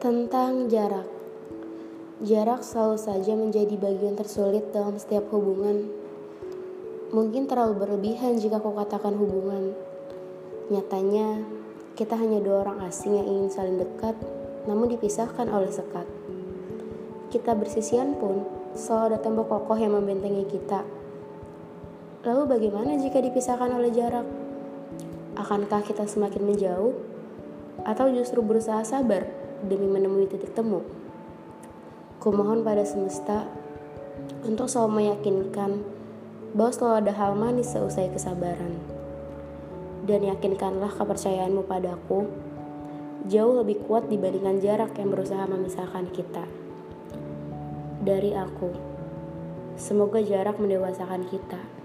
Tentang jarak. Jarak selalu saja menjadi bagian tersulit dalam setiap hubungan. Mungkin terlalu berlebihan jika kau katakan hubungan. Nyatanya, kita hanya dua orang asing yang ingin saling dekat, namun dipisahkan oleh sekat. Kita bersisian pun selalu ada tembok kokoh yang membentengi kita. Lalu bagaimana jika dipisahkan oleh jarak? Akankah kita semakin menjauh? Atau justru berusaha sabar demi menemui titik temu? Kumohon pada semesta untuk selalu meyakinkan bahwa selalu ada hal manis seusai kesabaran. Dan yakinkanlah kepercayaanmu padaku jauh lebih kuat dibandingkan jarak yang berusaha memisahkan kita. Dari aku, semoga jarak mendewasakan kita.